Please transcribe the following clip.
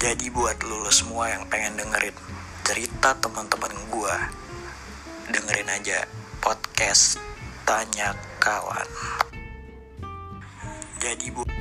Jadi buat lulus semua yang pengen dengerin cerita teman-teman gue dengerin aja podcast Tanya Kawan. Jadi buat